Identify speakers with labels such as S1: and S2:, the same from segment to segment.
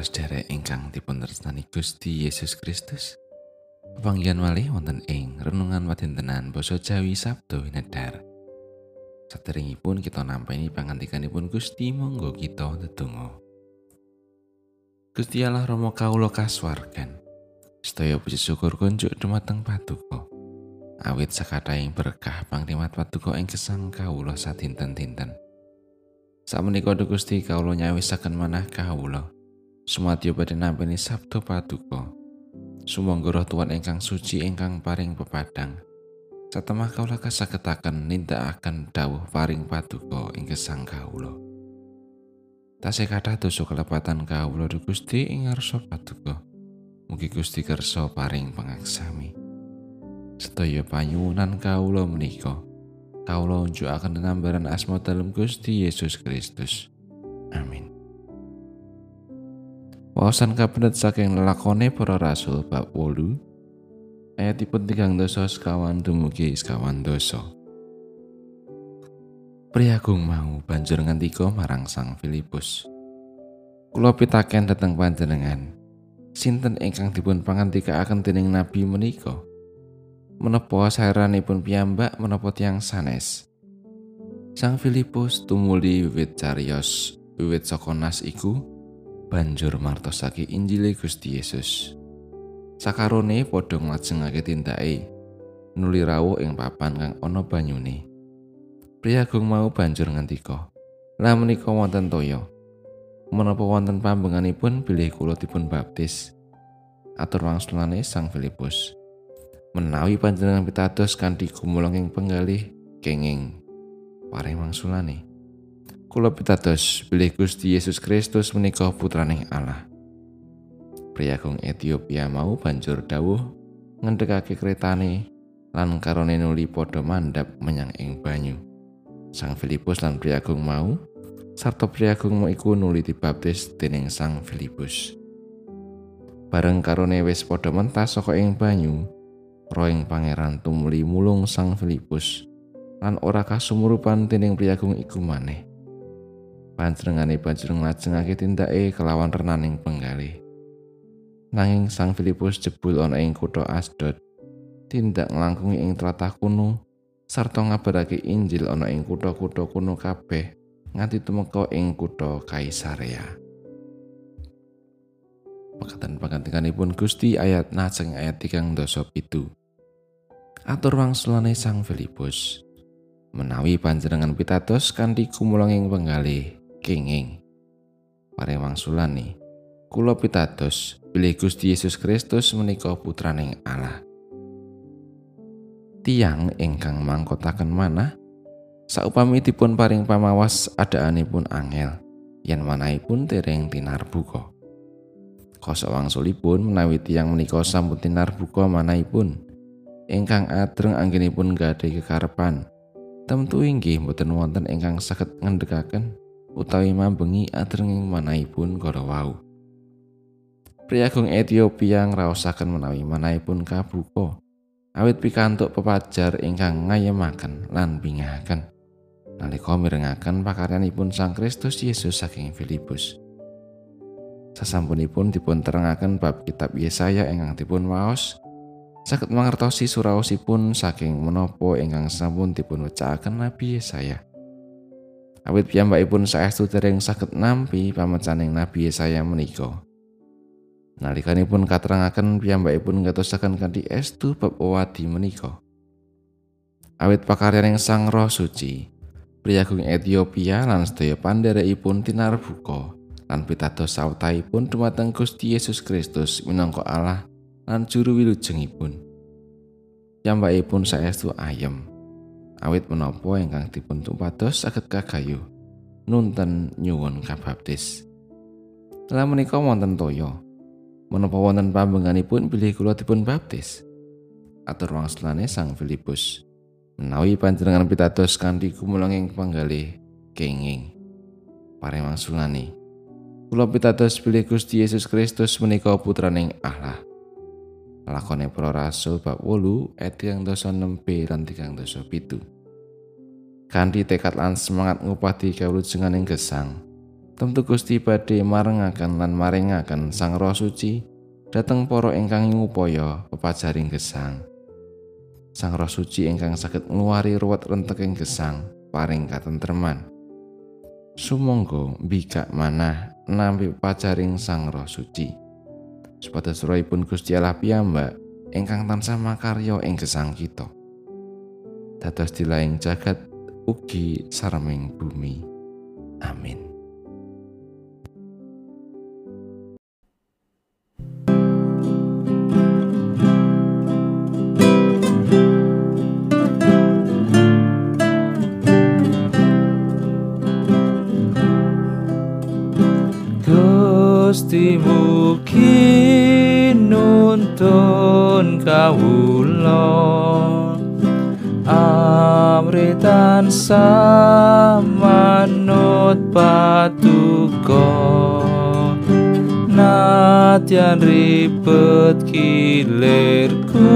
S1: para ingkang dipun Gusti Yesus Kristus. Panggihan malih wonten ing renungan wadintenan basa Jawi Sabdo Winedar. Saderengipun kita nampi pangantikanipun Gusti monggo kita ndedonga. Gusti Allah Rama kawula kasuwargan. Sedaya puji syukur kunjuk dumateng Paduka. Awit sakataing berkah pangrimat Paduka ing gesang kawula sadinten-dinten. Sakmenika Gusti kawula nyawisaken manah kawula. Sumadyo badhe Sabdo Paduka. Sumangga roh Tuhan ingkang suci ingkang paring pepadang. Satemah kawula kasagetaken nindakaken dawuh paring Paduka ing gesang kawula. Tasih kathah dosa kelepatan kawula Gusti ing ngarsa Paduka. Mugi Gusti kersa paring pangaksami. Sedaya panyuwunan kawula menika kawula unjukaken nambaran asma dalem Gusti Yesus Kristus. Amin. Wawasan kabinet saking lelakone para rasul bab wolu ayatipun tigang dosa sekawan dumugi sekawan dosa. Priagung mau banjur ngantika marang sang Filipus. Kula pitaken dhateng panjenengan. Sinten ingkang dipun pangantikaken dening nabi menika? Menapa saeranipun piyambak menapa tiang sanes? Sang Filipus tumuli wiwit carios wiwit saka nas iku banjur martosake Injile Gusti Yesus. Sakarone padha nglajengake tindake nuli rawuh ing papan kang ana banyune. Priagung mau banjur ngendika, "Lah menika wonten toya. Menapa wonten pambenganipun bilih kula dipun baptis?" Atur wangsulane Sang Filipus. Menawi panjenengan pitados kanthi gumulung ing penggalih kenging paring wangsulane. Kula pitados bilih Gusti Yesus Kristus menika putraning Allah. Priyagung Ethiopia mau banjur dawuh ngendhekake kretane lan karone nuli padha mandhap menyang ing banyu. Sang Filipus lan Priyagung mau sarta Priyagung mau iku nuli dibaptis dening Sang Filipus. Bareng karone wis padha mentas saka ing banyu, roing pangeran tumuli mulung Sang Filipus lan ora kasumurupan dening Priyagung iku maneh. Panjenengane banjur nglajengake tindake kelawan renaning penggalih. Nanging Sang Filipus jebul ana ing kutha Asdod, tindak nglangkungi ing tlatah kuno sarta ngabarake Injil ana ing kutha-kutha kuno kabeh nganti tumeka ing kutha Kaisarea. Pekatan pangantikanipun Gusti ayat najeng ayat tigang dosa pitu. Atur wangsulane Sang Filipus. Menawi panjenengan pitados kanthi kumulanging penggalih, kenging. Paring wangsulane, kula pitados bilih Gusti Yesus Kristus menika putraning Allah. Tiang ingkang mangkotaken manah saupami dipun paring pamawas adaanipun angel yen manahipun tereng tinarbuka. Koso wangsulipun menawi tiang menika sampun tinarbuka manahipun ingkang adreng anggenipun gadhe kekarepan. Tentu inggih mboten wonten ingkang saged ngendhekaken utawi mambengi adrenging manahipun kala wau. Priagung Ethiopia ngraosaken menawi manahipun kabuka awit pikantuk pepajar ingkang ngayemaken lan bingahaken nalika mirengaken pakaryanipun Sang Kristus Yesus saking Filipus. Sasampunipun dipun terangaken bab kitab Yesaya ingkang dipun waos saged mangertosi suraosipun saking menapa ingkang sampun dipun wecahaken Nabi Yesaya. Awit piyambakipun saestu dereng saged nampi pamecaning Nabi Yesaya menika. Nalikanipun katerangaken piyambakipun ngatosaken kanthi estu bab wadi menika. Awit pakaryaning Sang Roh Suci, priyagung Ethiopia lan sedaya pandherekipun tinarbuka lan pitados sawetahipun dumateng Gusti Yesus Kristus minangka Allah lan juru wilujengipun. Piyambakipun saestu ayem. Awit menapa ingkang dipun tumpados saged kagayu nunten nyuwun kabaptis. Lah menika wonten toya. Menapa wonten pambenganipun bilih kula dipun baptis? Atur wangsulane Sang Filipus. Menawi panjenengan pitados kanthi kumulanging panggalih kenging. Paring wangsulane. Kula pitados bilih Gusti Yesus Kristus menika putraning Allah. Lakone para rasul bab 8 ayat 36b lan 37. Kanthi tekad lan semangat ngupati kawulujengan ing gesang, tentu Gusti badhe marengaken lan maringaken Sang Roh Suci dhateng para ingkang ngupaya pepajaring gesang. Sang Roh Suci ingkang saged ngluwari ruwet renteking gesang paring katentreman. Sumangga bikak manah nampi pepajaring Sang Roh Suci. Supados rohipun Gusti Allah piyambak ingkang tansah makarya ing gesang kita. Dados dilaing jagat ugi sarming bumi. Amin.
S2: Gusti mugi dun kawula amritan samanut patuko. Natyan ribet kilirku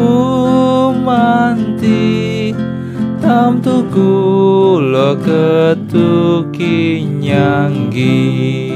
S2: manti. Tam tuku lo ketuki nyanggi.